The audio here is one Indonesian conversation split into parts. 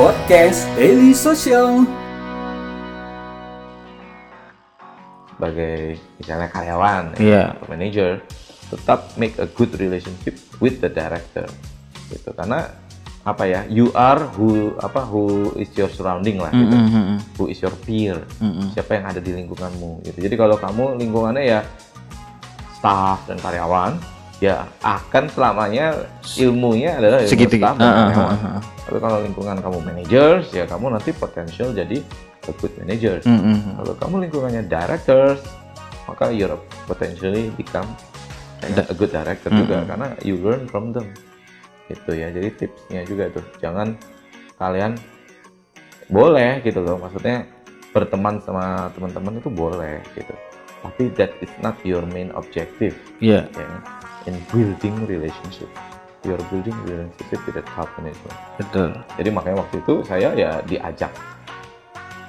Podcast Daily Social. sebagai misalnya karyawan Iya. atau manager tetap make a good relationship with the director gitu karena apa ya you are who apa who is your surrounding lah gitu Mm, mm, mm. who is your peer Mm-mm. siapa yang ada di lingkunganmu gitu jadi kalau kamu lingkungannya ya staff dan karyawan ya akan selamanya ilmunya adalah ilmu Segitu. dan ah, karyawan ah, ah. tapi kalau lingkungan kamu managers ya kamu nanti potensial jadi a good managers Mm, mm, mm. kalau kamu lingkungannya directors, maka you're potentially become a good director juga Mm-mm. karena you learn from them. Gitu ya. Jadi tipsnya juga tuh, jangan kalian boleh gitu loh. Maksudnya berteman sama teman-teman itu boleh gitu. Tapi that is not your main objective Iya. ya. In building relationship. You're building relationship with the top management. Betul. Jadi makanya waktu itu saya ya diajak.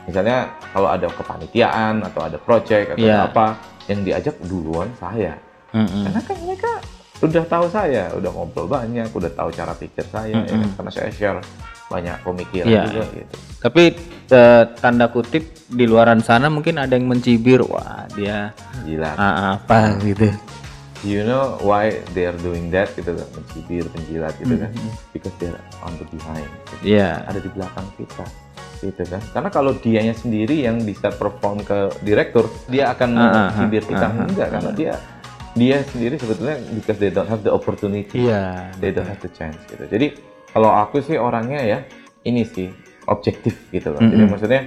Misalnya kalau ada kepanitiaan atau ada project atau Iya. apa yang diajak duluan saya. Mm, mm. Karena kan mereka udah tahu saya, udah ngobrol banyak, udah tahu cara pikir saya, ya kan? Mm-mm. karena saya share banyak pemikiran Iya. juga gitu. Tapi eh, tanda kutip di luaran sana mungkin ada yang mencibir, wah dia Gila. ah, apa gitu. You know why they are doing that gitu kan, mencibir, penjilat gitu kan? Mm-mm. Because they're on the behind. gitu. Iya. ada di belakang kita gitu kan karena kalau dianya sendiri yang bisa perform ke direktur dia akan Ah, ah, mencibir ah, kita ah, enggak karena dia dia sendiri sebetulnya because they don't have the opportunity Iya. they don't have the chance gitu jadi kalau aku sih orangnya ya ini sih objektif gitu loh jadi Mm-mm. maksudnya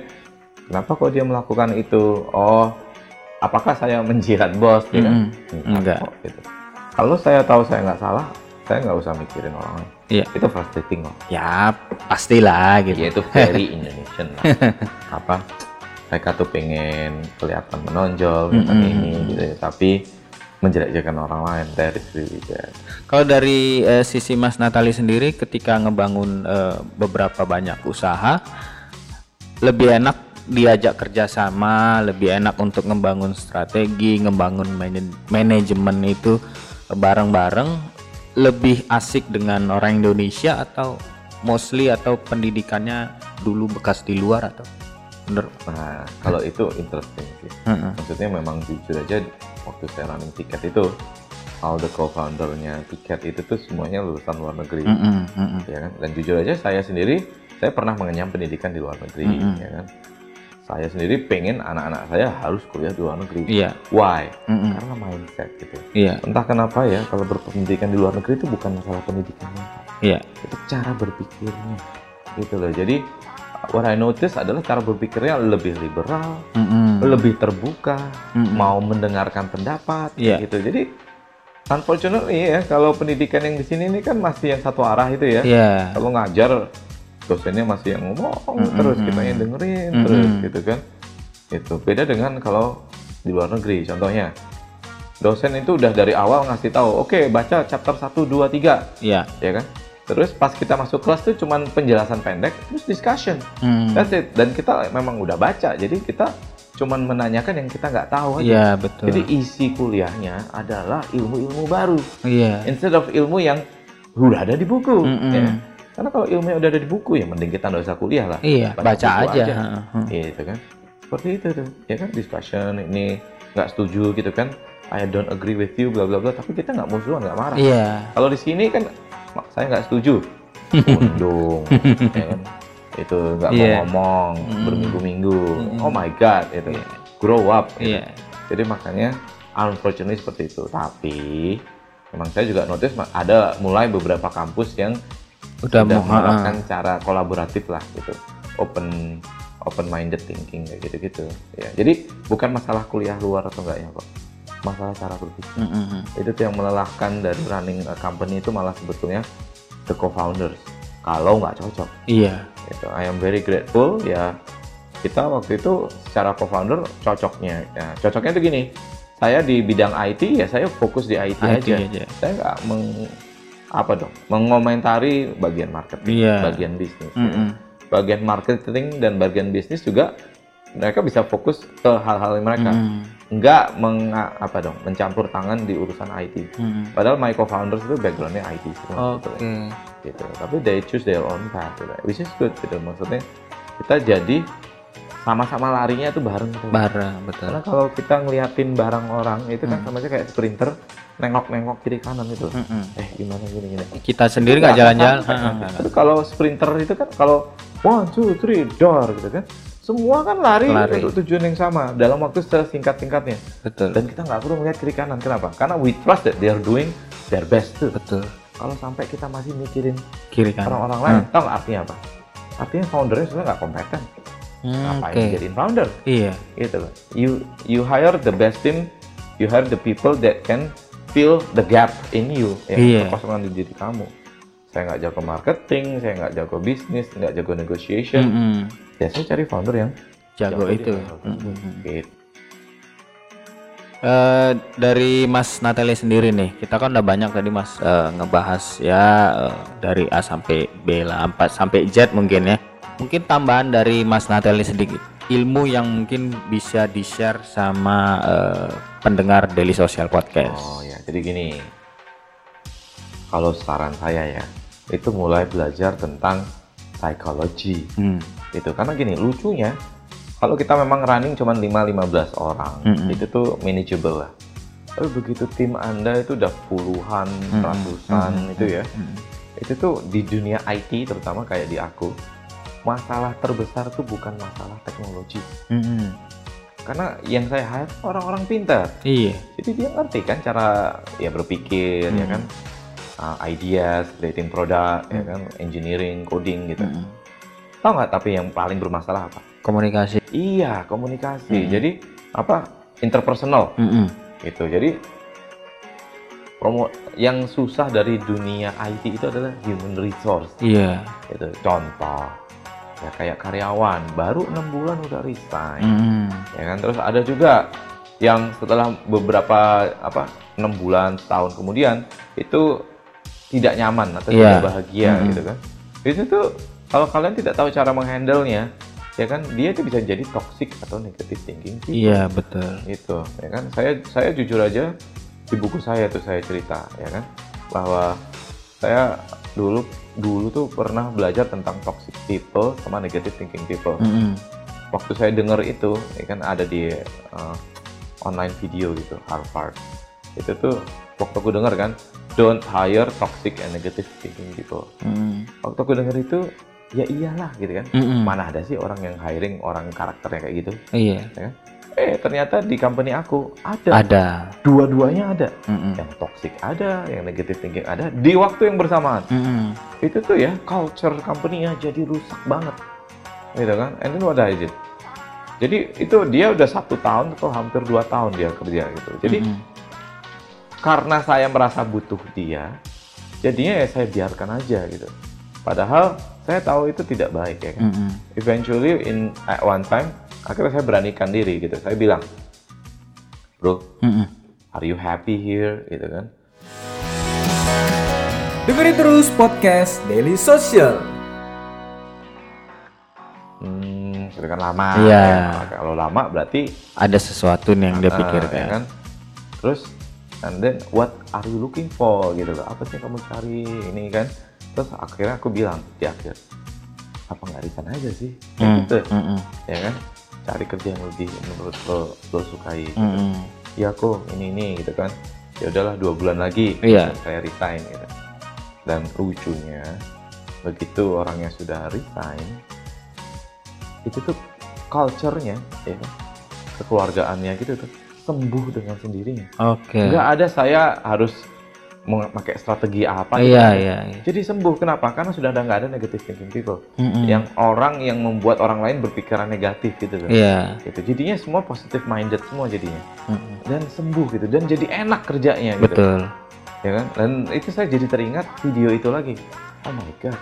kenapa kok dia melakukan itu oh apakah saya menjilat bos ya kan Mm-mm. Enggak. kok, gitu kalau saya tahu saya nggak salah saya nggak usah mikirin orang lain Iya. itu frustrating loh Ya pastilah gitu. ya itu very Indonesian lah apa mereka tuh pengen kelihatan menonjol kelihatan Mm-mm. ini gitu ya tapi menjelek-jelekan orang lain really bad Kalau dari eh, sisi Mas Natali sendiri ketika ngebangun eh, beberapa banyak usaha lebih enak diajak kerjasama, lebih enak untuk ngebangun strategi, ngebangun mana- manajemen itu bareng-bareng, lebih asik dengan orang Indonesia atau mostly atau pendidikannya dulu bekas di luar atau bener? nah kalau itu interesting sih Heeh. maksudnya memang jujur aja waktu saya running tiket itu all the co-foundernya tiket itu tuh semuanya lulusan luar negeri Mm-mm, mm-mm. ya kan dan jujur aja saya sendiri saya pernah mengenyam pendidikan di luar negeri Mm-mm. ya kan saya sendiri pengen anak-anak saya harus kuliah di luar negeri Iya. why Mm-mm. karena mindset gitu Iya. entah kenapa ya kalau berpendidikan di luar negeri itu bukan masalah pendidikannya. Iya. itu cara berpikirnya gitu loh jadi what I notice adalah cara berpikirnya lebih liberal Mm-mm. lebih terbuka Mm-mm. mau mendengarkan pendapat Iya. gitu jadi unfortunately ya kalau pendidikan yang di sini ini kan masih yang satu arah itu ya Iya. kalau ngajar dosennya masih yang ngomong Mm-mm. terus kita yang dengerin Mm-mm. terus gitu kan itu beda dengan kalau di luar negeri contohnya dosen itu udah dari awal ngasih tahu oke baca chapter 1 2 3 Iya. ya kan terus pas kita masuk kelas tuh cuman penjelasan pendek terus discussion Hmm. that's it dan kita memang udah baca jadi kita cuman menanyakan yang kita nggak tahu aja Iya, betul. jadi isi kuliahnya adalah ilmu-ilmu baru Iya. instead of ilmu yang udah ada di buku Mm-mm. ya. Karena kalau ilmunya udah ada di buku ya mending kita nggak usah kuliah lah Iya, baca, buku aja. Heeh. gitu kan seperti itu tuh ya kan discussion ini nggak setuju gitu kan I don't agree with you bla bla bla tapi kita nggak musuhan nggak marah Iya. kalau di sini kan "Mak, saya nggak setuju undung ya kan itu nggak mau Iya. ngomong Mm. berminggu-minggu Mm. oh my god itu grow up gitu. Iya. jadi makanya unfortunately seperti itu tapi memang saya juga notice ada mulai beberapa kampus yang Udah mau menerapkan cara kolaboratif lah gitu open open minded thinking kayak gitu gitu ya jadi bukan masalah kuliah luar atau enggaknya kok masalah cara berpikir Mm-mm. itu tuh yang melelahkan dari running a company itu malah sebetulnya the co-founders kalau nggak cocok Iya. gitu. I am very grateful ya kita waktu itu secara co-founder cocoknya ya, cocoknya itu gini saya di bidang IT ya saya fokus di IT, IT aja. aja. saya nggak meng apa dong mengomentari bagian marketing Iya. bagian bisnis ya. Mm-mm. bagian marketing dan bagian bisnis juga mereka bisa fokus ke hal-hal mereka Mm-mm. nggak meng apa dong mencampur tangan di urusan IT Mm-mm. padahal my co-founders itu backgroundnya IT semua Oke. gitu. gitu tapi they choose their own path gitu. which is good gitu maksudnya kita jadi sama-sama larinya tuh bareng gitu. bareng betul. Karena kalau kita ngeliatin barang orang itu kan Hmm. sama aja kayak sprinter nengok-nengok kiri kanan itu Mm-mm. eh gimana gini gini. Kita sendiri nggak jalan-jalan. Heeh, nanti. nggak- Tapi kalau sprinter itu kan kalau one two three door gitu kan semua kan lari, Lari. untuk tujuan yang sama dalam waktu sesingkat-singkatnya betul. Dan kita nggak perlu melihat kiri kanan kenapa? Karena we trust that they are doing their best too betul. Kalau sampai kita masih mikirin kiri kanan. orang-orang lain tahu nggak artinya apa? Artinya foundernya sebenarnya nggak kompeten Hmm, ngapain oke jadiin founder iya gitu loh you you hire the best team you hire the people that can fill the gap in you ya Iya. kekosongan di diri kamu saya nggak jago marketing saya nggak jago bisnis nggak jago negotiation Mm-mm. ya saya cari founder yang jago di itu. Gitu. Eh, dari Mas Natalie sendiri nih, kita kan udah banyak tadi Mas eh, ngebahas ya eh, dari A sampai B lah, 4 sampai Z mungkin ya. Mungkin tambahan dari Mas Natalie sedikit ilmu yang mungkin bisa di-share sama eh, pendengar Daily Social Podcast. oh ya jadi gini kalau saran saya ya itu mulai belajar tentang psikologi Hmm. itu karena gini lucunya kalau kita memang running cuma 5-15 orang Mm-mm. itu tuh manageable lah tapi begitu tim anda itu udah puluhan Mm-mm. ratusan Mm-mm. itu ya Mm. itu tuh di dunia IT terutama kayak di aku masalah terbesar tuh bukan masalah teknologi Mm-mm. karena yang saya hire orang-orang pintar Iya. jadi dia ngerti kan cara ya berpikir ya Mm. kan uh, ideas creating produk ya Mm. kan engineering coding gitu Mm-mm. tahu nggak tapi yang paling bermasalah apa Komunikasi. Iya, komunikasi. Mm-mm. Jadi apa? Interpersonal Mm-mm. gitu. Jadi promo yang susah dari dunia IT itu adalah human resource. Iya. Itu contoh ya kayak karyawan baru enam bulan udah resign, Mm-mm. ya kan. Terus ada juga yang setelah beberapa apa enam bulan setahun kemudian itu tidak nyaman atau Iya. tidak bahagia Mm-mm. gitu kan. Itu tuh kalau kalian tidak tahu cara menghandle-nya, ya kan dia itu bisa jadi toxic atau negative thinking people. Iya, betul. Gitu, ya kan. Saya saya jujur aja di buku saya tuh saya cerita, ya kan, bahwa saya dulu dulu tuh pernah belajar tentang toxic people sama negative thinking people Mm-mm. waktu saya dengar itu ya kan ada di uh, online video gitu Harvard itu tuh waktu aku dengar kan don't hire toxic and negative thinking people Mm-mm. waktu aku dengar itu ya iyalah gitu kan Mm-mm. mana ada sih orang yang hiring orang karakternya kayak gitu Iya. Eh ternyata di company aku ada Ada. dua-duanya ada Mm-mm. yang toxic ada yang negative thinking ada di waktu yang bersamaan Mm-mm. itu tuh ya culture company-nya jadi rusak banget gitu kan and then what I did jadi itu dia udah satu tahun atau hampir dua tahun dia kerja gitu jadi Mm-mm. karena saya merasa butuh dia jadinya ya saya biarkan aja gitu padahal saya tahu itu tidak baik ya kan Mm-mm. eventually in at one time akhirnya saya beranikan diri gitu. Saya bilang bro Mm-mm. are you happy here? Gitu kan. Dengerin terus podcast Daily Social. hmm itu kan lama Iya. ya. kalau lama berarti Ada sesuatu nih yang dia Ah, pikirkan. ya kan? Terus and then what are you looking for? Gitu loh. Apa sih kamu cari? Ini kan. Terus akhirnya aku bilang di akhir apa nggak resign aja sih? Hmm, gitu. mm-mm, ya kan cari kerja yang lebih menurut lo lo sukai mm-mm. ya kok ini ini gitu kan ya udahlah dua bulan lagi Iya. saya resign gitu dan lucunya begitu orangnya sudah resign itu tuh culture-nya ya kekeluargaannya gitu tuh sembuh dengan sendirinya Oke. nggak ada saya harus memakai strategi apa gitu. Iya, iya, iya. jadi sembuh kenapa karena sudah ada nggak ada negative thinking people Mm-mm. yang orang yang membuat orang lain berpikiran negatif gitu loh Iya. gitu jadinya semua positive minded semua jadinya Mm-mm. dan sembuh gitu dan jadi enak kerjanya gitu Betul. ya kan dan itu saya jadi teringat video itu lagi oh my god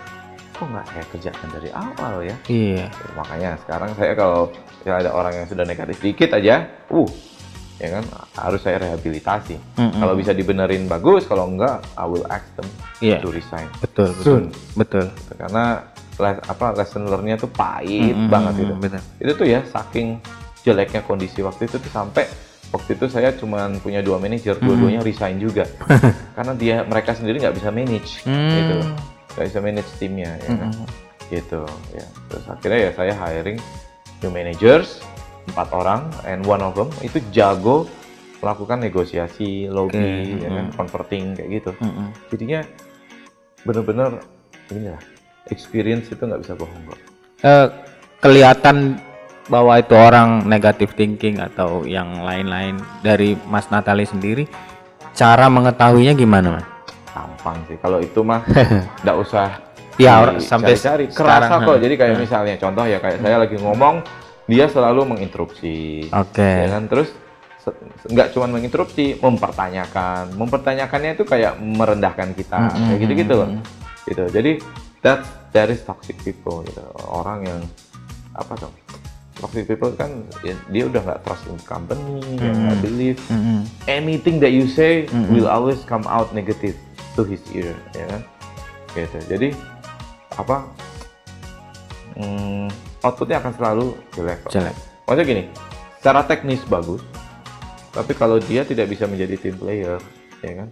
kok nggak saya kerjakan dari awal ya Iya. Ya, makanya sekarang saya kalau ya ada orang yang sudah negatif dikit aja uh ya kan harus saya rehabilitasi Mm-mm. kalau bisa dibenerin bagus kalau enggak I will ask them Iya. to resign Betul, betul. soon Betul. Gitu. karena les- apa lesson learn-nya tuh pahit Mm-mm, banget gitu Betul. itu tuh ya saking jeleknya kondisi waktu itu tuh sampai waktu itu saya cuma punya dua manajer Hmm. dua-duanya resign juga karena dia mereka sendiri nggak bisa manage Hmm. gitu nggak bisa manage timnya ya kan? gitu ya terus akhirnya ya saya hiring new managers empat orang and one of them itu jago melakukan negosiasi lobby ya kan converting kayak gitu. Mm-mm. jadinya bener-bener ini lah experience itu nggak bisa bohong kok. Eh, kelihatan bahwa itu orang negatif thinking atau yang lain-lain. Dari Mas Natali sendiri cara mengetahuinya gimana Mas? gampang sih. Kalau itu mah nggak usah Ya, sampai cari sekarang, kerasa kok jadi kayak misalnya contoh ya kayak saya lagi ngomong dia selalu menginterupsi. Oke. ya kan? Terus nggak cuma menginterupsi mempertanyakan. Mempertanyakannya itu kayak merendahkan kita. Mm-mm. kayak gitu gitu loh gitu. Jadi that that is toxic people gitu. Orang yang apa dong? Toxic people kan ya, dia udah nggak trust in company dia nggak believe. Mm-mm. anything that you say will always come out negative to his ear ya kan? Gitu. Jadi apa? Hmm, outputnya akan selalu jelek kok. Jelek. maksudnya gini secara teknis bagus tapi kalau dia tidak bisa menjadi team player ya kan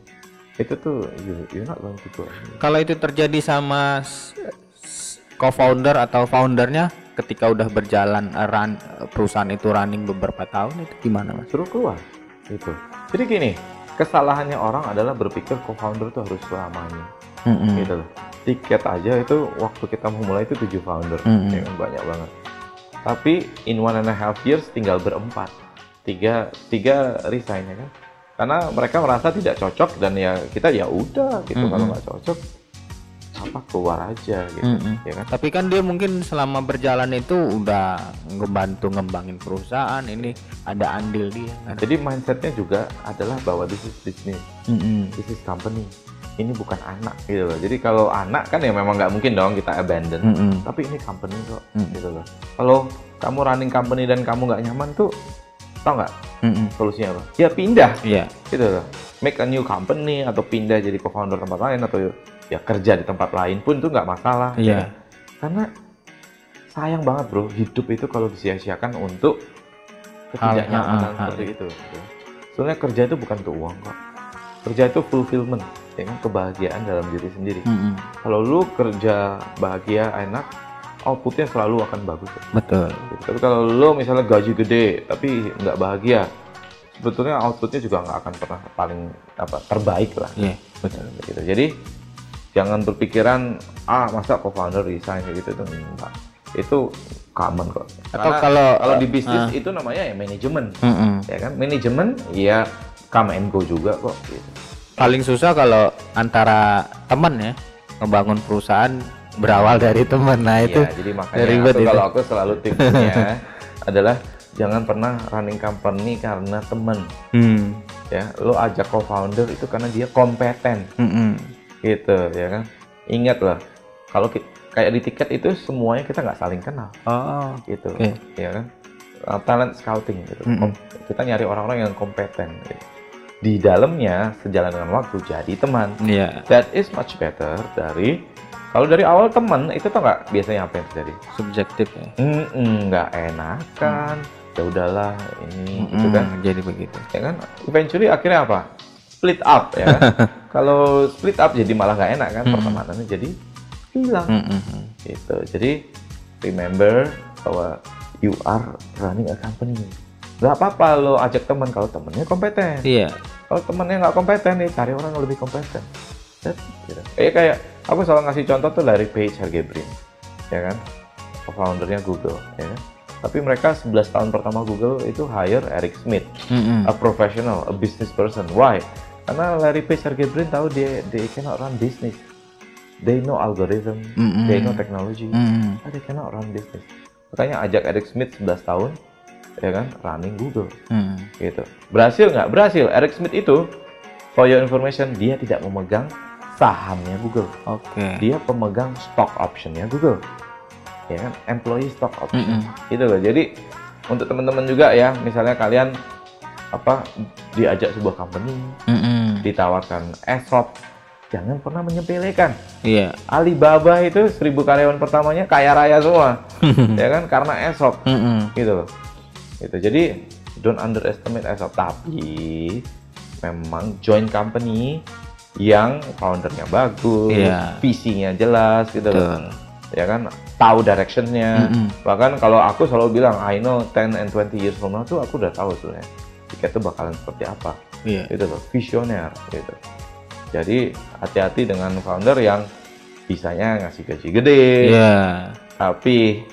itu tuh you, you're not going to go Kalau itu terjadi sama co-founder atau foundernya ketika udah berjalan eh, run, eh, perusahaan itu running beberapa tahun itu gimana Mas? suruh keluar gitu jadi gini kesalahannya orang adalah berpikir co-founder itu harus selamanya Mm-mm. gitu loh tiket aja itu waktu kita memulai itu tujuh founder Mm-mm. ya kan, banyak banget tapi in one and a half years tinggal berempat tiga tiga resign ya kan karena mereka merasa tidak cocok dan ya kita ya udah gitu kalau Mm-mm. nggak cocok apa keluar aja gitu Mm-mm. ya kan Tapi kan dia mungkin selama berjalan itu udah ngebantu ngembangin perusahaan ini ada andil dia. Nah, jadi mindsetnya juga adalah bahwa this is business Mm-mm. this is company ini bukan anak gitu loh jadi kalau anak kan ya memang nggak mungkin dong kita abandon Mm-mm. tapi ini company kok Mm. gitu loh kalau kamu running company dan kamu nggak nyaman tuh tau nggak Mm-mm. solusinya apa ya pindah Iya. gitu loh make a new company atau pindah jadi co-founder tempat lain atau ya kerja di tempat lain pun itu nggak masalah Iya. karena sayang banget bro hidup itu kalau disia-siakan untuk ketidaknyamanan seperti itu gitu. soalnya kerja itu bukan untuk uang kok kerja itu fulfillment kan kebahagiaan dalam diri sendiri Mm-mm. kalau lu kerja bahagia enak outputnya selalu akan bagus. Betul. Gitu. Tapi kalau lo misalnya gaji gede tapi nggak bahagia, sebetulnya outputnya juga nggak akan pernah paling apa terbaik lah. Iya, betul. Gitu. Jadi jangan berpikiran ah masa co-founder resign gitu itu enggak. Itu common kok. Atau Karena kalau- kalau di bisnis ah. itu namanya ya manajemen, Mm-mm. ya kan? Manajemen ya come and go juga kok. Gitu. Paling susah kalau antara teman ya ngebangun perusahaan berawal dari teman. Nah itu Iya, jadi makanya ribet aku, itu. kalau aku selalu tipsnya adalah jangan pernah running company karena temen Hmm. ya lo ajak co-founder itu karena dia kompeten Mm-mm. gitu ya kan ingat lah kalau kayak di tiket itu semuanya kita nggak saling kenal Oh. gitu Oke. ya kan talent scouting gitu Mm-mm. Kom- kita nyari orang-orang yang kompeten gitu. Di dalamnya sejalan dengan waktu jadi teman. Iya. that is much better dari kalau dari awal teman itu tau nggak biasanya apa yang terjadi? Subjektif ya. Mm-mm, nggak enakan. Ya udahlah ini gitu Mm, kan. Jadi begitu. ya kan? Eventually akhirnya apa? Split up ya kan? Kalau split up jadi malah nggak enak kan pertemanannya jadi hilang. Mm-mm. gitu. Jadi remember bahwa you are running a company. Nggak apa-apa lo ajak teman kalau temennya kompeten. Iya. Kalau temennya nggak kompeten nih cari orang yang lebih kompeten it, gitu. kayak kayak aku selalu ngasih contoh tuh Larry Page Sergey Brin ya kan foundernya Google ya kan tapi mereka 11 tahun pertama Google itu hire Eric Schmidt Mm-mm. a professional, a business person. Why? Karena Larry Page, Sergey Brin tahu dia they cannot run business. They know algorithm, Mm-mm. they know technology, Mm-mm. but they cannot run business. Makanya ajak Eric Schmidt 11 tahun, ya kan, running Google, Mm. gitu. Berhasil nggak? Berhasil. Eric Schmidt itu, for your information, dia tidak memegang sahamnya Google. Oke. Dia pemegang stock optionnya Google, ya kan, employee stock option Mm-mm. gitu loh jadi untuk teman-teman juga ya misalnya kalian apa diajak sebuah company Mm-mm. ditawarkan ESOP jangan pernah menyepelekan Iya. Alibaba itu seribu karyawan pertamanya kaya raya semua ya kan karena ESOP Mm-mm. gitu loh gitu jadi don't underestimate ESOP tapi memang join company yang foundernya bagus, Iya. visinya jelas gitu. Betul. Ya kan, tahu directionnya. Mm-mm. Bahkan kalau aku selalu bilang, I know 10 and 20 years from now tuh aku udah tahu sebenarnya tiket tuh bakalan seperti apa. Iya. Gitu loh, visioner gitu. Jadi hati-hati dengan founder yang bisanya ngasih gaji gede, Iya. tapi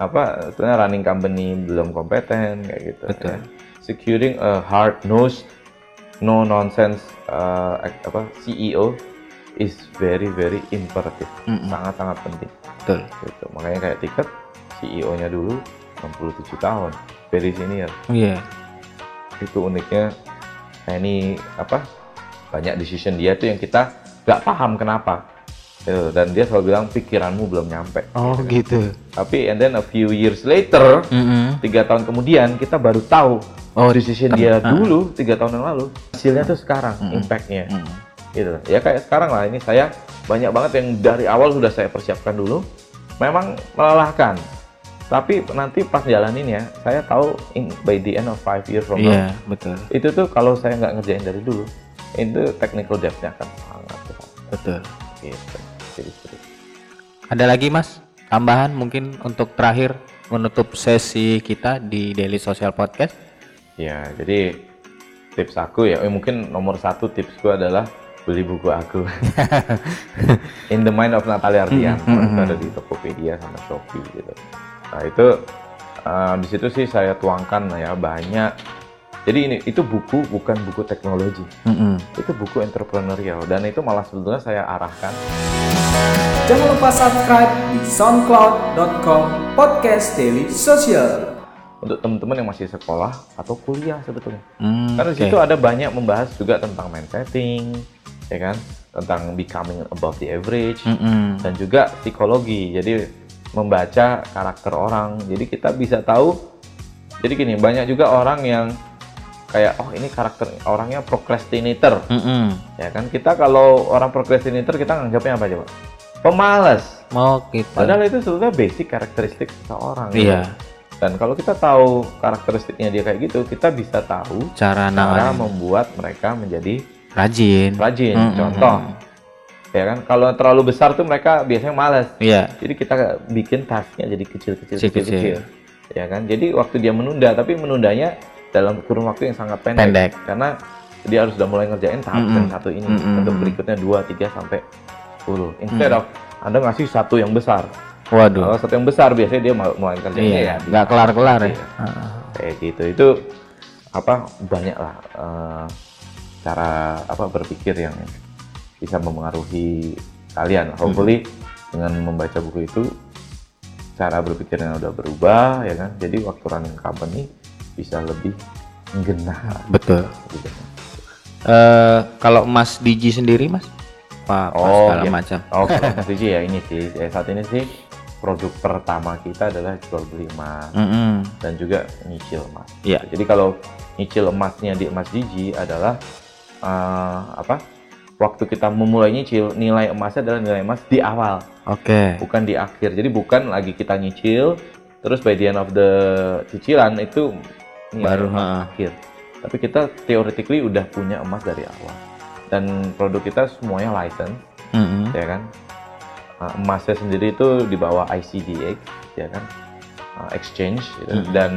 apa sebenarnya running company belum kompeten kayak gitu. Betul. ya. Securing a hard nosed, no nonsense uh, apa CEO is very very imperative, Mm-mm. sangat sangat penting. Betul. Gitu. Makanya kayak tiket CEO-nya dulu 67 tahun, very senior. Iya. Itu uniknya kayak ini apa banyak decision dia tuh yang kita nggak paham kenapa. Gitu. Dan dia selalu bilang pikiranmu belum nyampe. Oh gitu. Tapi and then a few years later, Mm-mm. tiga tahun kemudian kita baru tahu Oh, decision tem- dia ah. dulu tiga tahun yang lalu hasilnya tuh sekarang Mm-mm. impactnya Mm. gitu ya kayak sekarang lah ini saya banyak banget yang dari awal sudah saya persiapkan dulu memang melelahkan tapi nanti pas jalanin ya saya tahu in, by the end of five years from now Iya, betul. itu tuh kalau saya nggak ngerjain dari dulu itu technical depth-nya akan sangat besar Betul. gitu itu. Ada lagi Mas? Tambahan mungkin untuk terakhir menutup sesi kita di Daily Social Podcast? Ya, jadi tips aku ya, eh, mungkin nomor satu tipsku adalah beli buku aku. In the Mind of Natalia Ardian, Hmm, hmm, itu hmm. ada di Tokopedia sama Shopee gitu. Nah itu eh, di situ sih saya tuangkan ya banyak. Jadi ini itu buku bukan buku teknologi, Mm-mm. itu buku entrepreneurial dan itu malah sebetulnya saya arahkan Jangan lupa subscribe di soundcloud.com podcast daily social. untuk teman-teman yang masih sekolah atau kuliah sebetulnya. Hmm, Karena di oke. situ ada banyak membahas juga tentang mindsetting, ya kan, tentang becoming above the average, Mm-mm. dan juga psikologi. Jadi membaca karakter orang. Jadi kita bisa tahu. Jadi gini, banyak juga orang yang kayak oh ini karakter orangnya procrastinator, Mm-mm. ya kan? Kita kalau orang procrastinator kita nganggapnya apa coba? Pemalas. Oh gitu. Padahal itu sebetulnya basic karakteristik seseorang. gitu. Iya. Dan kalau kita tahu karakteristiknya dia kayak gitu, kita bisa tahu Cara cara membuat mereka menjadi rajin. rajin. Mm, mm, Contoh, mm. ya kan? Kalau terlalu besar tuh mereka biasanya malas. Iya. Jadi kita bikin tasknya jadi kecil-kecil, Kecil-kecil. kecil-kecil, ya kan? Jadi waktu dia menunda, tapi menundanya dalam kurun waktu yang sangat pendek, Pendek. karena dia harus sudah mulai ngerjain tahap Mm-mm. yang satu ini, Mm-mm. untuk berikutnya dua, tiga sampai 10. Instead Mm. of anda ngasih satu yang besar, Waduh. kalau satu yang besar biasanya dia mau mulai kerjanya Iya. ya Nggak kelar-kelar ya. Iya. Kayak gitu itu apa banyak lah eh, cara apa berpikir yang bisa mempengaruhi kalian hopefully dengan membaca buku itu cara berpikirnya udah berubah ya kan jadi waktu running company bisa lebih genah Betul. gitu. Eh kalau Mas Diji sendiri Mas? Apa, apa Oh, segala iya. macam? oh kalau Mas Diji ya ini sih eh, saat ini sih produk pertama kita adalah jual beli emas Mm-mm. dan juga nyicil emas. Iya. Jadi kalau nyicil emasnya di emas Gigi adalah eh, apa? Waktu kita memulai nyicil, nilai emasnya adalah nilai emas di awal, Oke. bukan di akhir. Jadi bukan lagi kita nyicil, terus by the end of the cicilan itu nilai Baru, ha. akhir. Tapi kita theoretically udah punya emas dari awal. Dan produk kita semuanya license, Mm-mm. ya kan? Uh, emasnya sendiri itu di bawah ICDX, ya kan? Uh, exchange gitu. Mhm. dan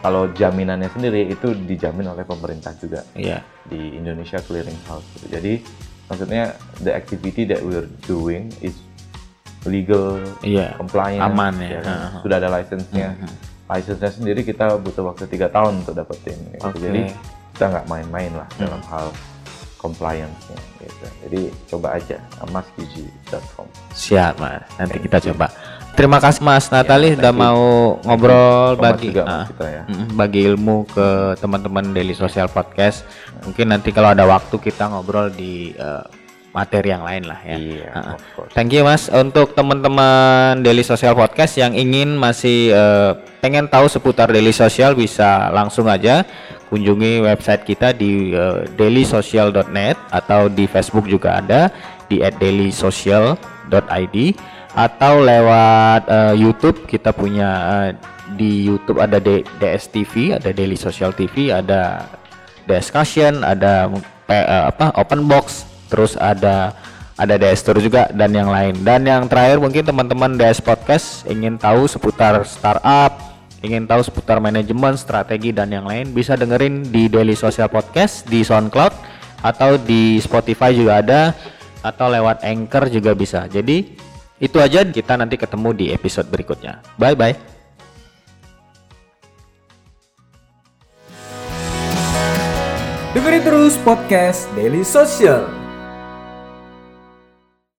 kalau jaminannya sendiri itu dijamin oleh pemerintah juga Iya. di Indonesia Clearing House. gitu. Jadi maksudnya the activity that we're doing is legal, Iya. compliant, Aman ya. kan? Ha-ha. Sudah ada license-nya. Mhm. License-nya sendiri kita butuh waktu tiga tahun untuk dapetin. gitu. Oke. Jadi kita nggak main-main lah Hmm. dalam hal compliance-nya. Gitu. Jadi coba aja emasgigi.com. Siap Mas. Nanti kita coba. Terima kasih Mas Natali thank udah you. mau ngobrol bagi juga kita ya. bagi ilmu ke teman-teman Daily Social Podcast. Mungkin nanti kalau ada waktu kita ngobrol di eh, materi yang lain lah ya. Iya, course. Thank you Mas untuk teman-teman Daily Social Podcast yang ingin masih eh, pengen tahu seputar Daily Social bisa langsung aja kunjungi website kita di eh, dailysocial.net atau di Facebook juga ada di @dailysocial.id atau lewat eh, YouTube kita punya eh, di YouTube ada D- DSTV, ada Daily Social TV, ada discussion, ada eh, apa open box terus ada ada DS Tour juga dan yang lain. Dan yang terakhir mungkin teman-teman DS Podcast ingin tahu seputar startup, ingin tahu seputar manajemen, strategi dan yang lain bisa dengerin di Daily Social Podcast di SoundCloud atau di Spotify juga ada atau lewat Anchor juga bisa. Jadi itu aja kita nanti ketemu di episode berikutnya. Bye bye. Dengerin terus podcast Daily Social.